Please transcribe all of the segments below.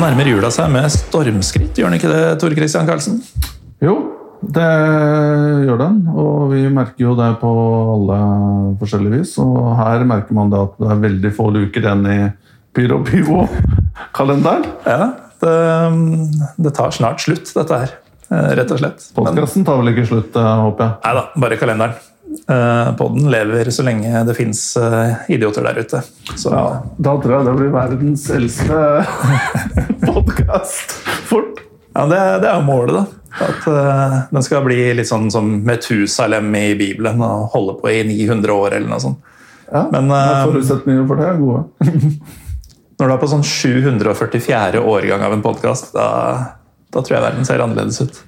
Nærmer jula seg med stormskritt, gjør den ikke det, Tore Christian Karlsen? Jo, det gjør den, og vi merker jo det på alle forskjellige vis. Og her merker man det at det er veldig få luker igjen i Pyro Pivo-kalenderen. Ja, det, det tar snart slutt, dette her. eh, Rett og slett. Podkasten tar vel ikke slutt, eh, håper jeg. Nei da, bare kalenderen. Eh, Podden lever så lenge det fins idioter der ute. Så Ja, da tror jeg det blir verdens eldste podkast fort. ja, det, det er jo målet, da. At uh, den skal bli litt sånn som Metusalem i Bibelen og holde på i 900 år eller noe sånt. Ja, Men, eh, forutsetningene for det er gode. Når du er på sånn 744. årgang av en podkast, da, da tror jeg verden ser annerledes ut.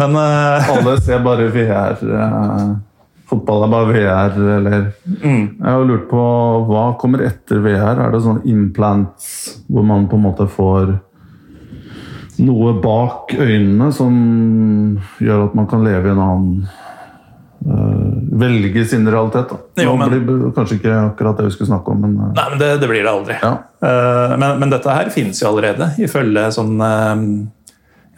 Men uh, Alle ser bare vi Eh, fotball er bare VR, eller Jeg har lurt på hva kommer etter VR? Er det sånn implants hvor man på en måte får noe bak øynene som gjør at man kan leve i en annen eh, Velge sin realitet, da. Jo, men- blir kanskje ikke akkurat det vi skulle snakke om, men eh, Nei, men det, det blir det aldri. Ja. Eh, men, men dette her finnes jo allerede, ifølge sånn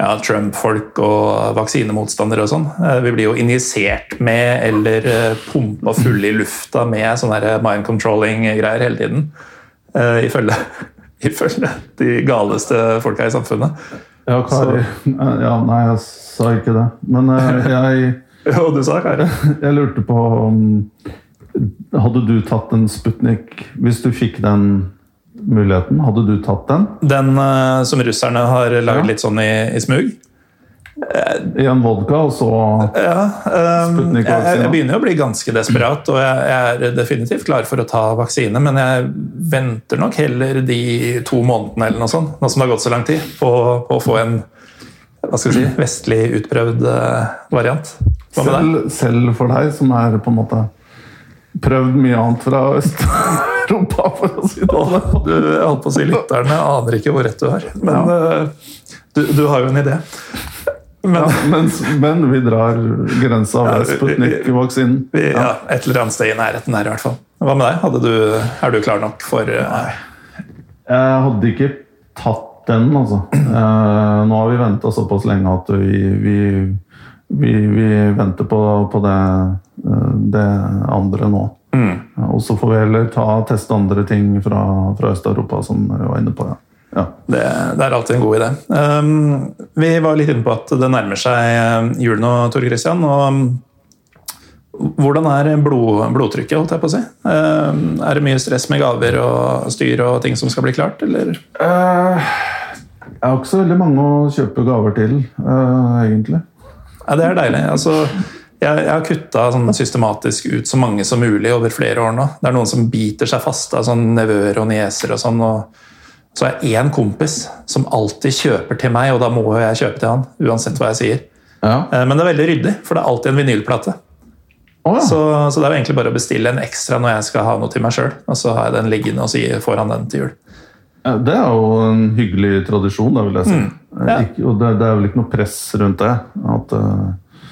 ja, Trump-folk og vaksinemotstandere og sånn. Eh, vi blir jo injisert med eller uh, pumpa fulle i lufta med sånne mind controlling-greier hele tiden. Uh, ifølge, ifølge de galeste folka i samfunnet. ja, Kari ja, Nei, jeg sa ikke det. Men eh, jeg Jo, du sa Kari. Jeg lurte på om Hadde du tatt en Sputnik hvis du fikk den muligheten? Hadde du tatt den? Den uh, som russerne har lagd Ja. litt sånn i, i smug. I en vodka, og så Ja, um, jeg, jeg begynner å bli ganske desperat, og jeg, jeg er definitivt klar for å ta vaksine, men jeg venter nok heller de to månedene eller noe sånt, nå som det har gått så lang tid, på, på å få en hva skal vi si, vestlig utprøvd eh, variant. Selv, selv for deg, som er på en måte prøvd mye annet fra Øst-Europa, for å si det sånn. du, jeg holdt på å si lytterne aner ikke hvor rett du har, men ja. du, du har jo en idé. Men, Ja, men, men vi drar grensa ved Sputnik-vaksinen. ja, et eller annet sted i nærheten her i hvert fall. Hva med deg? Du, er du klar nok for uh... Jeg hadde ikke tatt den, altså. Uh, nå har vi venta såpass lenge at vi, vi, vi, vi venter på, på det, eh, det andre nå. Mm. Og så får vi heller ta, teste andre ting fra, fra Øst-Europa, som vi var inne på. Ja. Ja. Det, det er alltid en god idé. Um, vi var litt inne på at det nærmer seg eh, jul nå, Tor Christian. og um, Hvordan er blod, blodtrykket, holdt jeg på å si? Um, er det mye stress med gaver og styr og ting som skal bli klart, eller? Uh, jeg har ikke så veldig mange å kjøpe gaver til, uh, egentlig. Ja, det er deilig. Altså, jeg, jeg har kutta sånn systematisk ut så mange som mulig over flere år nå. Det er noen som biter seg fast av sånn nevøer og nieser og sånn. og så er jeg én kompis som alltid kjøper til meg, og da må jo jeg kjøpe til han. uansett hva jeg sier. Ja. Eh, Men det er veldig ryddig, for det er alltid en vinylplate. Oh, ja. Så, så det er jo egentlig bare å bestille en ekstra når jeg skal ha noe til meg sjøl. Og så har jeg den liggende og så får han den til jul. Ja, Det er jo en hyggelig tradisjon, da, vil jeg si. Mm. Og det, det er vel ikke noe press rundt det? At, eh,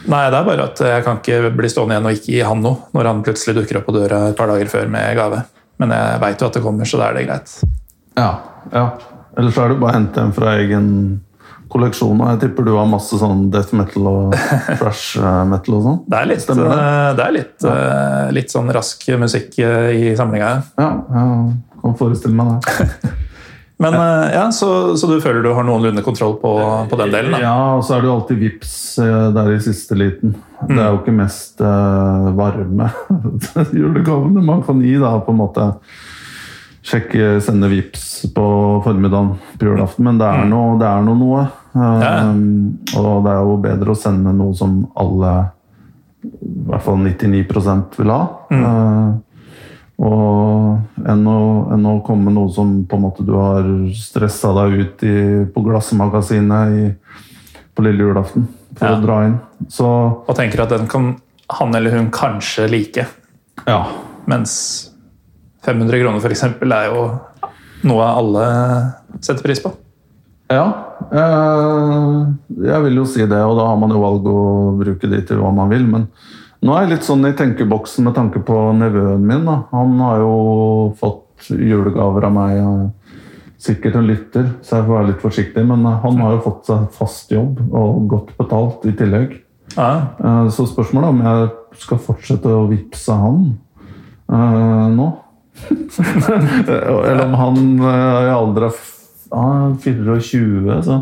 Nei, det er bare at jeg kan ikke bli stående igjen og ikke gi han noe når han plutselig dukker opp på døra et par dager før med gave. Men jeg veit jo at det kommer, så da er det greit. ja, ja. Eller så er det bare å hente en fra egen kolleksjon. Og jeg tipper du har masse sånn death metal og thrash eh, metal og sånn? Det er litt, det? eh, det er litt, ja. litt sånn rask musikk eh, i samlinga. Ja, jeg kan forestille meg det. Men eh, ja, så, så du føler du har noenlunde kontroll på, på den delen? da? Ja, og så er det jo alltid vips eh, der i siste liten. Det er jo ikke mest uh, varme julegavene man kan gi, da, på en måte. Sjekke, sende vips på formiddagen på julaften, men det er nå det er nå noe. Um, Ja. Og det er jo bedre å sende noe som alle, i hvert fall 99% vil ha. Eh, og enn å, enn å komme med noe som på en måte du har stressa deg ut i, på Glassmagasinet i, på lille julaften for Ja. å dra inn. Så Og tenker at den kan han eller hun kanskje like. ja. Mens 500 kroner eksempel er jo noe alle setter pris på. Ja, eh, jeg vil jo si det, og da har man jo valg å bruke de til hva man vil. Men nå er jeg litt sånn i tenkeboksen med tanke på nevøen min. Da. Han har jo fått julegaver av meg, sikkert en lytter, så jeg får være litt forsiktig. Men eh, han har jo fått seg fast jobb og godt betalt i tillegg. Ja, Eh, Så spørsmålet er om jeg skal fortsette å vippse han eh, nå. Eller om han i alder av f- ah, 24, så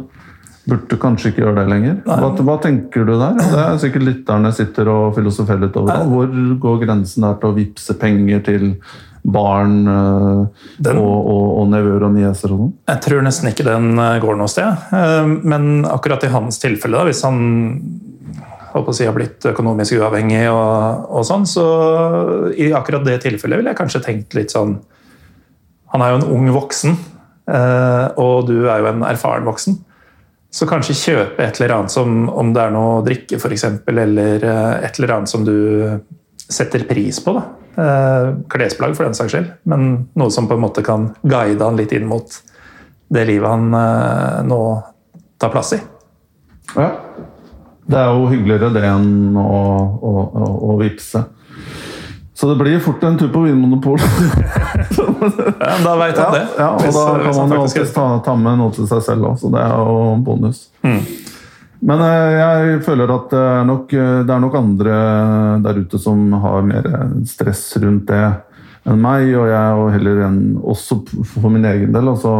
burde kanskje ikke gjøre det lenger. Hva, hva tenker du der? Det er sikkert lytterne sitter og filosoferer litt over. da. Hvor går grensen der til å vippse penger til barn eh, Den- og, og, og nevøer og nieser og sånn? Jeg tror nesten ikke den eh, går noe sted. Eh, Men akkurat i hans tilfelle, da, hvis han si, har blitt økonomisk uavhengig, og, og sånn, så i akkurat det tilfellet ville jeg kanskje tenkt litt sånn Han er jo en ung voksen, og du er jo en erfaren voksen. Så kanskje kjøpe et eller annet som om det er noe å drikke, f.eks., eller eh, et eller annet som du setter pris på. da. Eh, Klesplagg, for den saks skyld, men noe som på en måte kan guide han litt inn mot det livet han eh, nå tar plass i. Ja. Det er jo hyggeligere det enn å, å, å, å vippse. Så det blir fort en tur på Vinmonopolet. Ja, da veit han det. ja, og hvis- da kan man jo alltid ta, ta med noe til seg selv òg, så det er jo bonus. Mm. Men eh, jeg føler at det er, nok, eh, det er nok andre der ute som har mer stress rundt det enn meg, og jeg og heller enn også for min egen del. altså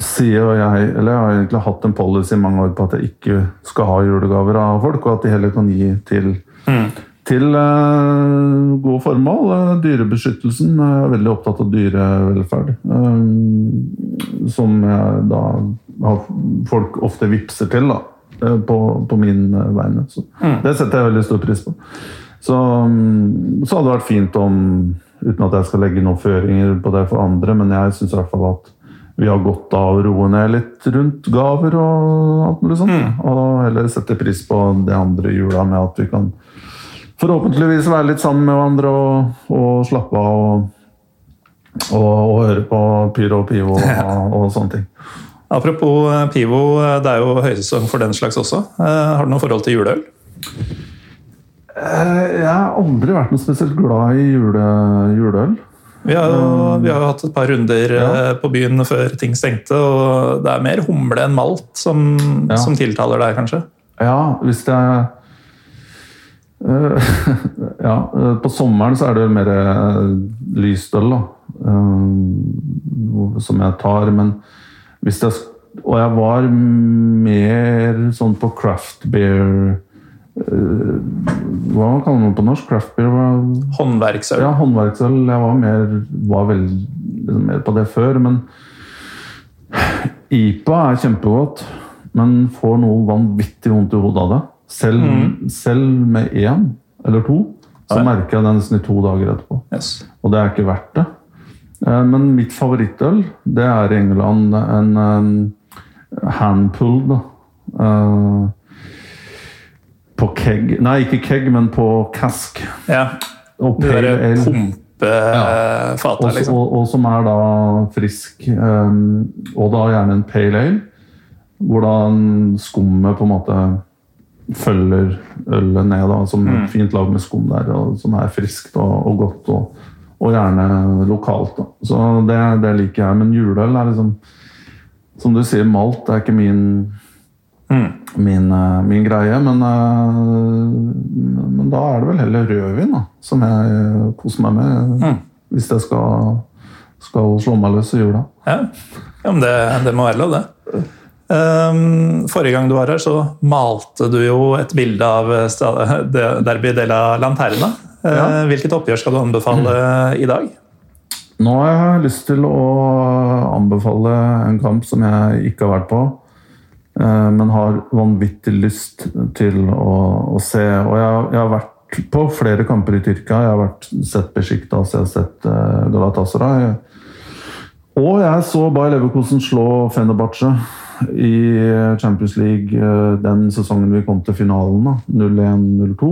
sier jeg, eller jeg har egentlig hatt en policy i mange år på at jeg ikke skal ha julegaver av folk, og at de heller kan gi til, til eh, gode formål. Eh, dyrebeskyttelsen jeg er veldig opptatt av dyrevelferd. eh, som jeg da har folk ofte vipser til da, eh, på, på min eh, vegne. Så Det setter jeg veldig stor pris på. Så, mm, så hadde det vært fint om, uten at jeg skal legge noen føringer på det for andre, men jeg syns i hvert fall at vi har godt av å roe ned litt rundt gaver og alt mulig sånt. Og heller sette pris på det andre jula med at vi kan forhåpentligvis være litt sammen med hverandre og, og slappe av og, og, og høre på Pyro og Pivo og, sånne ting. Apropos eh, Pivo, eh, det er jo høysesong for den slags også. Eh, Har du noe forhold til juleøl? Jeg har aldri vært noe spesielt glad i jule, juleøl. Vi har, jo, vi har jo hatt et par runder Ja. på byen før ting stengte, og det er mer humle enn malt som, Ja. som tiltaler deg, kanskje? Ja, hvis jeg Eh, Ja, eh, på sommeren så er det mer eh, lyst øl, da. eh, Som jeg tar, men hvis jeg Og jeg var mer sånn på craft beer eh, Hva kaller man på norsk? Craft beer? Var, Håndverksøl. ja, håndverksøl. Jeg var mer, var vel, liksom mer på det før, men IPA er kjempegodt, men får noe vanvittig vondt i hodet av det. Selv, selv med én eller to, så Ja. merker jeg den i to dager etterpå. Yes. Og det er ikke verdt det. Eh, Men mitt favorittøl, det er i England en, en handpull, da. Eh, På keg Nei, ikke keg, men på cask. Ja. Og pale derre Ja. Og, liksom. og, og som er da frisk, um, og da gjerne en pale ale. Hvor da skummet på en måte følger ølet ned, da, som Mm. et fint lag med skum der, og som er friskt og, og godt, og, og gjerne lokalt. Da. Så det, det liker jeg. Men juleøl er liksom Som du sier, malt er ikke min Mm. min, eh, min greie, men, eh, men da er det vel heller rødvin da, som jeg koser meg med. Mm. Hvis jeg skal skal slå meg løs i jula. Ja, ja men det, det må være lov, det. Um, forrige gang du var her, så malte du jo et bilde av Derby de- della Lanterna. Uh, Ja. Hvilket oppgjør skal du anbefale i dag? Nå har jeg lyst til å anbefale en kamp som jeg ikke har vært på, eh, men har vanvittig lyst til å, å se. Og jeg, jeg har vært på flere kamper i Tyrkia. Jeg har vært, sett Besiktas, jeg har sett eh, Galatasaray. Og jeg så Bay Leverkosen slå Fenerbahçe i Champions League eh, den sesongen vi kom til finalen. 0-1-0-2.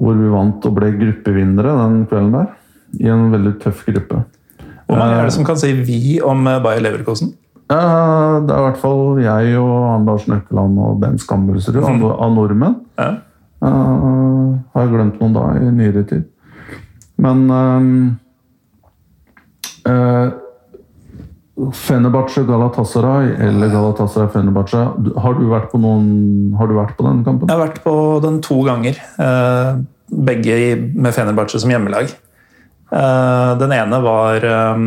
Hvor vi vant og ble gruppevinnere den kvelden der. I en veldig tøff gruppe. Hvor mange er det som kan si vi om eh, Bayer Leverkosen? Ja, det er i hvert fall jeg og han Lars Nøkkeland og Ben Skammersrud av av nordmenn. Ja. Eh, har jeg glemt noen da i nyere tid. Men um, uh, Fenerbahçe Galatasaray eller Galatasaray Fenerbahçe Har du vært på noen Har du vært på den kampen? Jeg har vært på den to ganger. eh, Begge med Fenerbahçe som hjemmelag. Eh, Den ene var eh,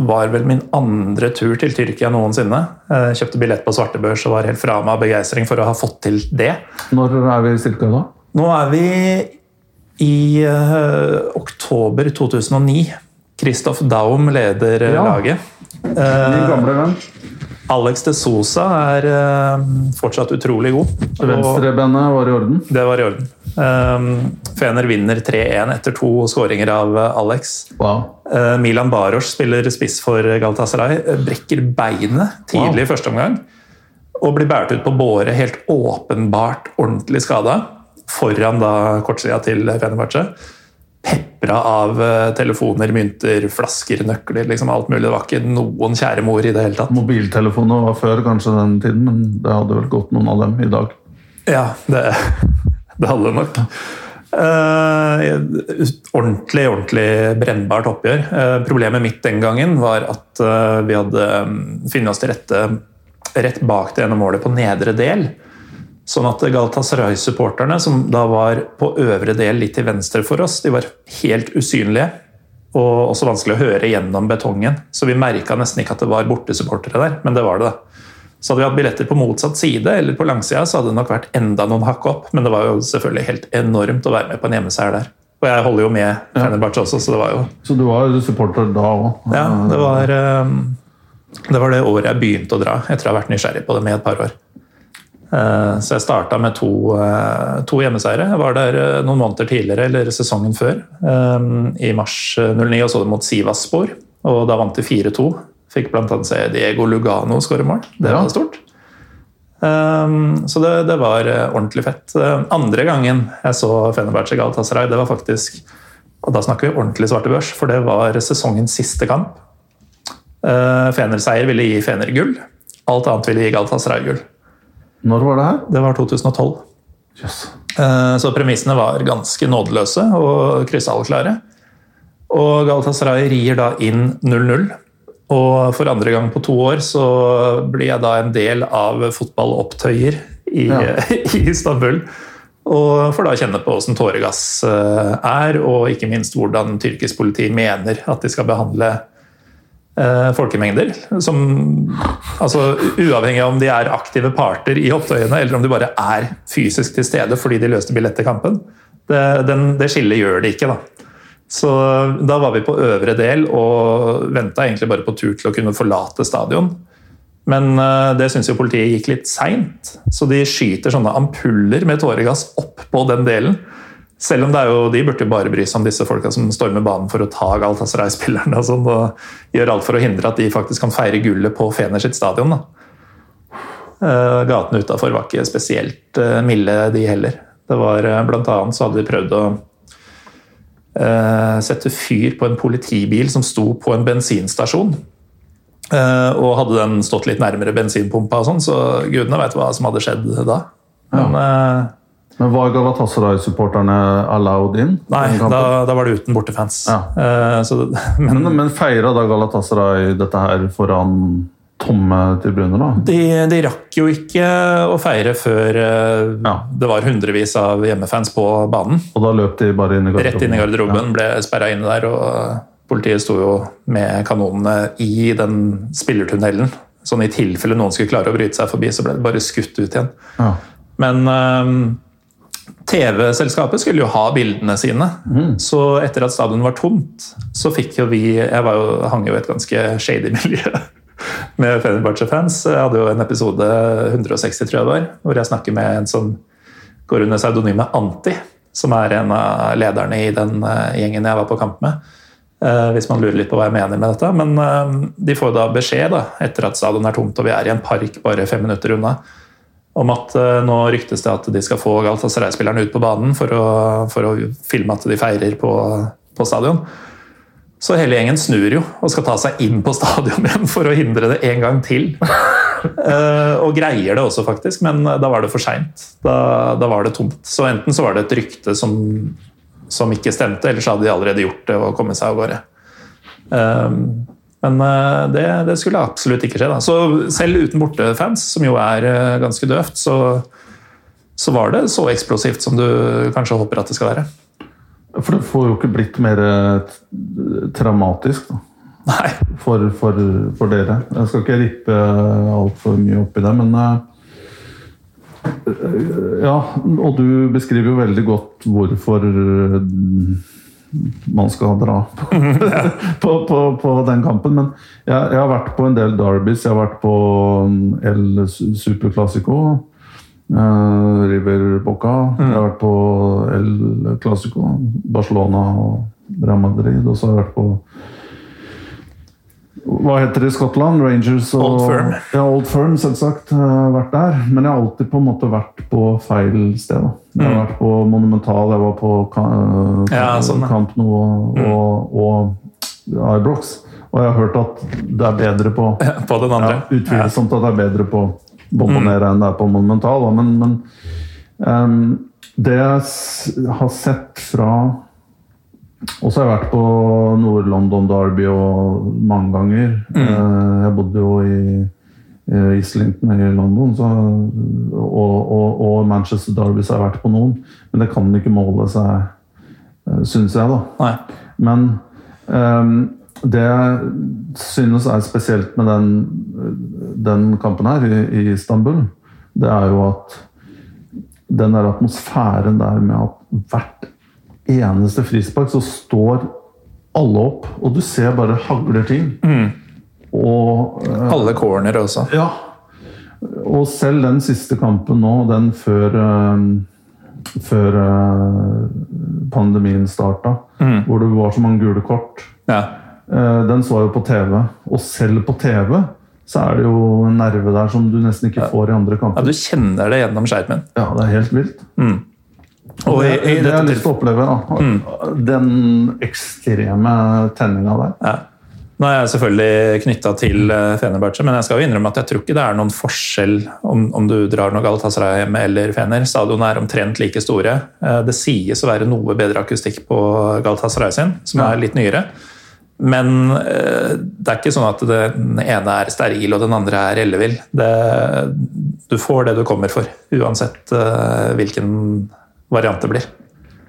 var vel min andre tur til Tyrkia noensinne. Jeg kjøpte billett på svartebørs og var helt fra meg av begeistring for å ha fått til det. Når er vi cirka da? Nå er vi i eh, oktober 2009. Kristoff Daum leder eh, Ja. laget. Min gamle venn. Alex de Sosa er eh, fortsatt utrolig god. Venstrebenet var i orden. det var i orden. Fener vinner 3-1 etter to skåringer av eh, Alex. Wow. Eh, Milan Baros spiller spiss for Galatasaray. eh, Brekker beinet tidlig i første omgang. Og blir båret ut på båre helt åpenbart ordentlig skada. Foran da kortsida til Fenerbahçe. Pepra av eh, telefoner, mynter, flasker, nøkler. liksom Alt mulig. Det var ikke noen kjære mor i det hele tatt. Mobiltelefoner var før kanskje den tiden, men det hadde vel gått noen av dem i dag. Ja, det, det hadde det nok. Uh, ordentlig, ordentlig brennbart oppgjør. Uh, problemet mitt den gangen var at uh, vi hadde mm, funnet oss til rette rett bak det ene målet på nedre del. Sånn at Galatasaray-supporterne, som da var på øvre del litt til venstre for oss, de var helt usynlige. Og også vanskelig å høre gjennom betongen. Så vi merka nesten ikke at det var bortesupportere der, men det var det. da. Så hadde vi hatt billetter på motsatt side eller på langsida, så hadde det nok vært enda noen hakk opp. Men det var jo selvfølgelig helt enormt å være med på en hjemmeseier der. Og jeg holder jo med Fenerbahçe også, så det var jo Så du var supporter da òg? Ja, det var, eh, det var det året jeg begynte å dra, etter å ha vært nysgjerrig på det med et par år. Eh, Så jeg starta med to, eh, to hjemmeseiere. Jeg var der eh, noen måneder tidligere, eller sesongen før, i mars eh, 09, og så det mot Sivaspor. Og da vant de 4-2. Fikk bl.a. se Diego Lugano skåre mål. Det var stort. Så det, det var ordentlig fett. Andre gangen jeg så Fenerbahçe Galatasaray, det var faktisk Og da snakker vi ordentlig svarte børs, for det var sesongens siste kamp. Fener-seier ville gi Fener gull. Alt annet ville gi Galatasaray gull. Når var det her? Det var 2012. Yes. Eh, Så premissene var ganske nådeløse og krystallklare. Og Galatasaray rir da inn 0-0. Og for andre gang på to år så blir jeg da en del av fotballopptøyer i, Ja. i Istanbul. Og får da kjenne på hvordan tåregass eh, er, og ikke minst hvordan tyrkisk politi mener at de skal behandle eh, folkemengder. Som, altså, uavhengig av om de er aktive parter i opptøyene, eller om de bare er fysisk til stede fordi de løste billett til kampen. Det, den, det skillet gjør de ikke, da. Så da var vi på øvre del og venta egentlig bare på tur til å kunne forlate stadion. Men eh, det syns jo politiet gikk litt seint, så de skyter sånne ampuller med tåregass opp på den delen. Selv om det er jo, de burde jo bare bry seg om disse folka som stormer banen for å ta Galatasaray-spillerne og sånn, og gjør alt for å hindre at de faktisk kan feire gullet på Fener sitt stadion. da. Eh, Gatene utafor var ikke spesielt eh, milde, de heller. Det var eh, Blant annet så hadde de prøvd å sette fyr på en politibil som sto på en bensinstasjon. Og hadde den stått litt nærmere bensinpumpa, og sånn, så gudene veit hva som hadde skjedd da. Men eh, Men Var Galatasaray-supporterne allowed in? nei, da, da var det uten bortefans. Ja. Uh, så, men Men, men feira da Galatasaray dette her foran tomme tribuner, da? de, de rakk jo ikke å feire før uh, Ja. det var hundrevis av hjemmefans på banen. Og da løp de bare inn i garderoben? Rett inn i garderoben, ble sperra inne der og Politiet sto jo med kanonene i den spillertunnelen. Sånn i tilfelle noen skulle klare å bryte seg forbi, så ble det bare skutt ut igjen. Ja. Men øhm, TV-selskapet skulle jo ha bildene sine. Så etter at stadion var tomt, så fikk jo vi Jeg var jo, hang jo i et ganske shady miljø med Fenerbahçe-fans. Jeg hadde jo en episode 160, tror jeg det var, hvor jeg snakker med en som går under pseudonymet Anti. Som er en av lederne i den eh, gjengen jeg var på kamp med. Eh, hvis man lurer litt på hva jeg mener med dette. Men eh, de får da beskjed da, etter at stadion er tomt og vi er i en park bare fem minutter unna, om at eh, nå ryktes det at de skal få Galatasaray-spillerne ut på banen for å, for å filme at de feirer på, på stadion. Så hele gjengen snur jo og skal ta seg inn på stadion igjen for å hindre det en gang til. Eh, og greier det også, faktisk, men da var det for seint. Da, da var det tomt. Så enten så var det et rykte som, som ikke stemte, eller så hadde de allerede gjort det og kommet seg av gårde. Eh, men eh, det, det skulle absolutt ikke skje. Da. Så selv uten bortefans, som jo er eh, ganske døvt, så, så var det så eksplosivt som du kanskje håper at det skal være. For det får jo ikke blitt mer eh, traumatisk da, Nei. for, for, for dere. Jeg skal ikke rippe altfor mye opp i det, men Ja, og du beskriver jo veldig godt hvorfor man skal dra på, på, på den kampen. Men jeg, jeg har vært på en del derbys. Jeg har vært på mm, El Superclásico. Eh, River Boca. Jeg har vært på El Clásico, Barcelona og Real Madrid. Og så har jeg vært på hva heter det i Skottland? Rangers og Old Firm. Ja, Old Firm, selvsagt. Jeg vært der. Men jeg har alltid på en måte vært på feil sted. Jeg har vært på Monumental, jeg var på Ka- Mm. Ja, sånn. Mm. Camp Nou og, og, og Ibrox. Og jeg har hørt at det er bedre på På den andre. ja, Utvilsomt at det er bedre på Bombonera enn det er på Monumental. Men, men um, det jeg har sett fra Og så har jeg vært på Nord-London Derby og mange ganger. Mm. Jeg bodde jo i Islington i London, så, og, og, og Manchester Derby så har jeg vært på noen. Men det kan ikke måle seg, syns jeg, da. Nei. Men um, det jeg synes er spesielt med den, den kampen her i, i Istanbul, det er jo at den der atmosfæren der med at hvert eneste frispark så står alle opp, og du ser bare hagler ting. Og uh, Alle corner også. ja. Og selv den siste kampen nå, den før, uh, før uh, pandemien starta, hvor det var så mange gule kort, Ja. Uh, den så jeg jo på TV. Og selv på TV så er det jo en nerve der som du nesten ikke får i andre ja. Du kjenner det gjennom skjermen. Ja, det er helt vilt. Og i, det, i det har jeg lyst til å oppleve. da. Den ekstreme tenninga der. Ja. Nå er jeg selvfølgelig knytta til eh, Fenerbahçe, men jeg skal jo innrømme at jeg tror ikke det er noen forskjell om, om du drar noe Galatasaray hjemme eller Fener. Stadionene er omtrent like store. Eh, Det sies å være noe bedre akustikk på Galatasaray sin, som er litt nyere. Men eh, det er ikke sånn at det- den ene er steril og den andre er ellevill. Du får det du kommer for, uansett hvilken variant det blir.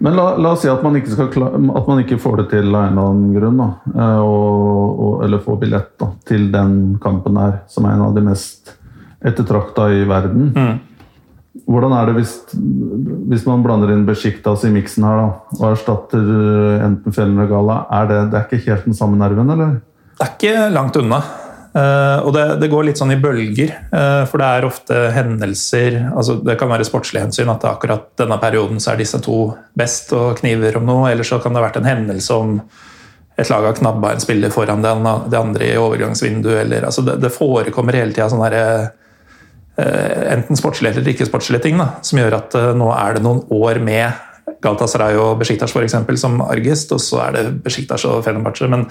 Men la, la oss si at man, ikke skal kla- at man ikke får det til av en eller annen grunn. Da, eh, og, og, eller får billett da, til den kampen her, som er en av de mest ettertrakta i verden. Hvordan er det hvis, hvis man blander inn Besjiktas i miksen her da, og erstatter eh, enten Fjellner eller Gala? Er det, det er ikke helt den samme nerven, eller? Det er ikke langt unna. Eh, og det, det går litt sånn i bølger. eh, for det er ofte hendelser altså Det kan være sportslige hensyn, at akkurat denne perioden så er disse to best og kniver om noe. Eller så kan det ha vært en hendelse om et lag har knabba en spiller foran det andre i overgangsvinduet. Eller, altså det, det forekommer hele tida sånne der, eh, enten sportslige eller ikke sportslige ting da, som gjør at nå er det noen år med Galatasaray og Besiktas for eksempel, som argest, og så er det Besiktas og Fenerbahçe. Men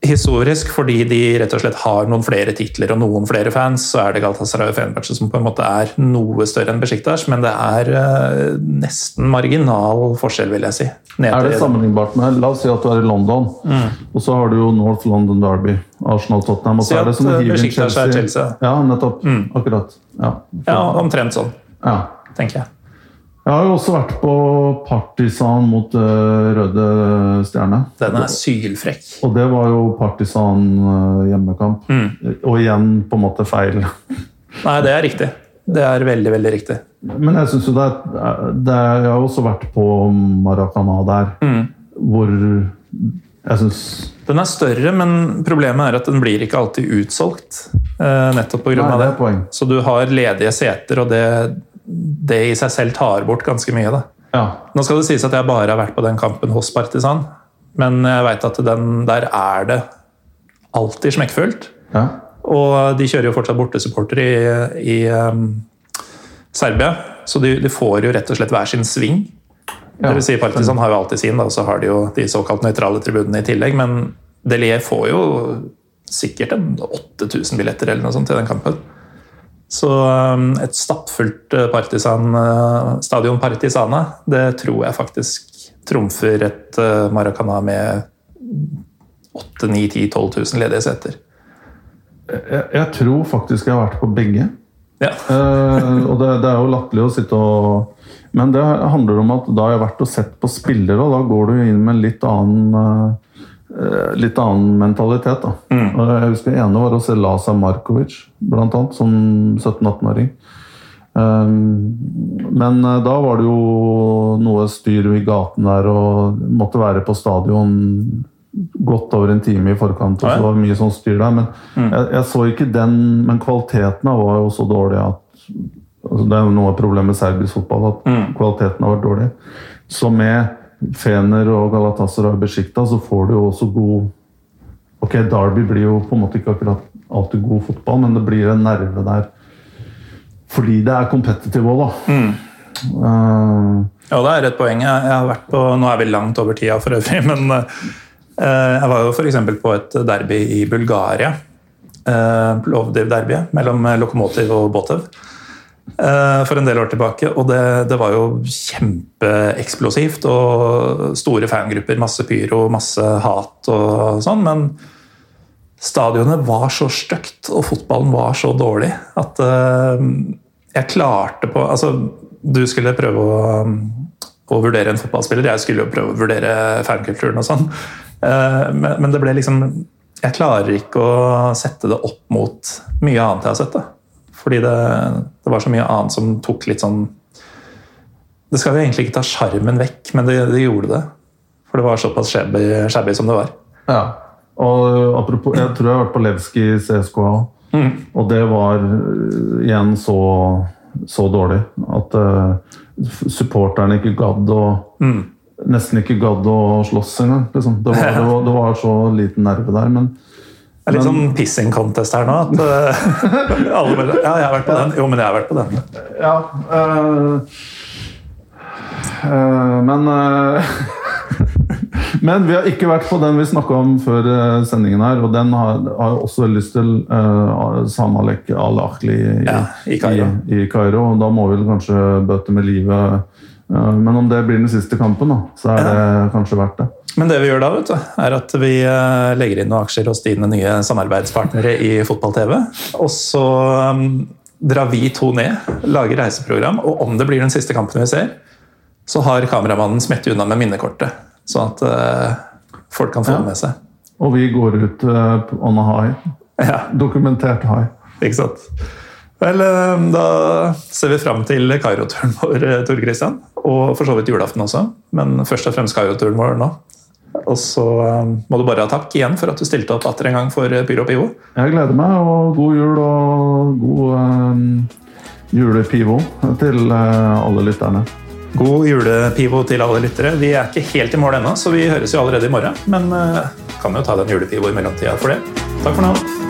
historisk, fordi de rett og slett har noen flere titler og noen flere fans, så er det Galatasaray og Fenerbahçe som på en måte er noe større enn Besiktas, men det er uh, nesten marginal forskjell, vil jeg si. Ned Er det sammenlignbart med La oss si at du er i London, og så har du jo North London Derby, Arsenal-Tottenham, og så er det som å hive inn er Chelsea. Ja, nettopp. Akkurat. Ja. Ja, omtrent sånn, Ja. tenker jeg. Jeg har jo også vært på Partisan mot uh, Røde Stjerne. Den er sylfrekk. Og det var jo Partisan uh, hjemmekamp. Mm. Og igjen på en måte feil. Nei, det er riktig. Det er veldig, veldig riktig. Men jeg synes jo det er, det er Jeg har også vært på Maracana der, Mm. hvor jeg syns Den er større, men problemet er at den blir ikke alltid utsolgt. eh, nettopp av det det. poeng. Så du har ledige seter, og det, det i seg selv tar bort ganske mye. Da. Ja. Nå skal det sies at jeg bare har vært på den kampen hos Partisan, men jeg veit at den, der er det alltid smekkfullt. ja. Og de kjører jo fortsatt bortesupporter i, i um, Serbia, så de, de får jo rett og slett hver sin sving. Ja. Det vil si Partisan har jo alltid sin, da, og så har de jo de såkalt nøytrale tribunene i tillegg. Men Delier får jo sikkert en 8000 billetter eller noe sånt til den kampen. Så um, et stappfullt uh, partisan, uh, stadion Partisana, det tror jeg faktisk trumfer et uh, Maracana med 8 9 10 12 000 ledige seter. Jeg, jeg tror faktisk jeg har vært på begge. Ja. Eh, og det, det er jo latterlig å sitte og Men det handler om at da jeg har jeg vært og sett på spillere, og da går du inn med en litt annen eh, litt annen mentalitet. da. Og jeg husker ene var å se Laza Markovic, blant annet, som 17-18-åring. Eh, men eh, da var det jo noe styr i gaten der, og måtte være på stadion godt over en time i forkant. og så var det mye sånn styr der, Men jeg, jeg så ikke den Men kvaliteten var jo så dårlig at altså Det er jo noe av problemet med serbisk fotball, at kvaliteten har vært dårlig. Så med Fener og Galatasaray Besjikta så får du jo også god Ok, Derby blir jo på en måte ikke akkurat alltid god fotball, men det blir en nerve der. Fordi det er competitive òg, da. Eh, Ja, det er et poeng. Jeg, jeg har vært på, Nå er vi langt over tida for øvrig, men uh, jeg var jo f.eks. på et derby i Bulgaria. Uh, Plovdiv-derbyet mellom Lokomotiv og Botev. Eh, for en del år tilbake, og det, det var jo kjempeeksplosivt. Og store fangrupper, masse pyro, masse hat og sånn. Men stadionet var så stygt, og fotballen var så dårlig, at eh, jeg klarte på Altså, du skulle prøve å, å vurdere en fotballspiller, jeg skulle jo prøve å vurdere fankulturen og sånn. Eh, men, det ble liksom Jeg klarer ikke å sette det opp mot mye annet jeg har sett. da. Fordi det, det var så mye annet som tok litt sånn Det skal jo egentlig ikke ta sjarmen vekk, men det, det gjorde det. For det var såpass shabby, som det var. Ja. Og apropos, jeg tror jeg har vært på Levski i mm. og det var øh, igjen så, så dårlig at uh, supporterne ikke gadd å Nesten ikke gadd å slåss engang. Liksom. Det, var, det, var, det var så liten nerve der. Men Det er litt sånn pissing contest her nå. At eh, alle bare Ja, jeg har vært på den. Jo, men jeg har vært på den. Ja øh, øh, Men øh, Men vi har ikke vært på den vi snakka om før sendingen her, og den har, har jeg også lyst til. Uh, Samalek al-Akhli i, Ja, i Kairo. I, i Kairo. og Da må vi kanskje bøte med livet. Uh, men om det blir den siste kampen, da, så er det kanskje verdt det. Men det vi gjør da, vet du, er at vi eh, legger inn noen aksjer hos dine nye samarbeidspartnere i Fotball-TV. Og så um, drar vi to ned, lager reiseprogram, og om det blir den siste kampen vi ser, så har kameramannen smett unna med minnekortet. Sånn at uh, folk kan få Ja. det med seg. Og vi går ut uh, on a high. Ja, Dokumentert high. ikke sant? Vel, da ser vi fram til Kairo-turen vår, Tor Christian. Og for så vidt julaften også, men først og fremst Kairo-turen vår nå. Og så eh, må du bare ha takk igjen for at du stilte opp atter en gang for eh, Pyro Pivo. Jeg gleder meg, og god jul og god um, julepivo til uh, alle lytterne. God julepivo til alle lyttere. Vi er ikke helt i mål ennå, så vi høres jo allerede i morgen. Men uh, kan jo ta den julepivo i mellomtida for det. Takk for nå.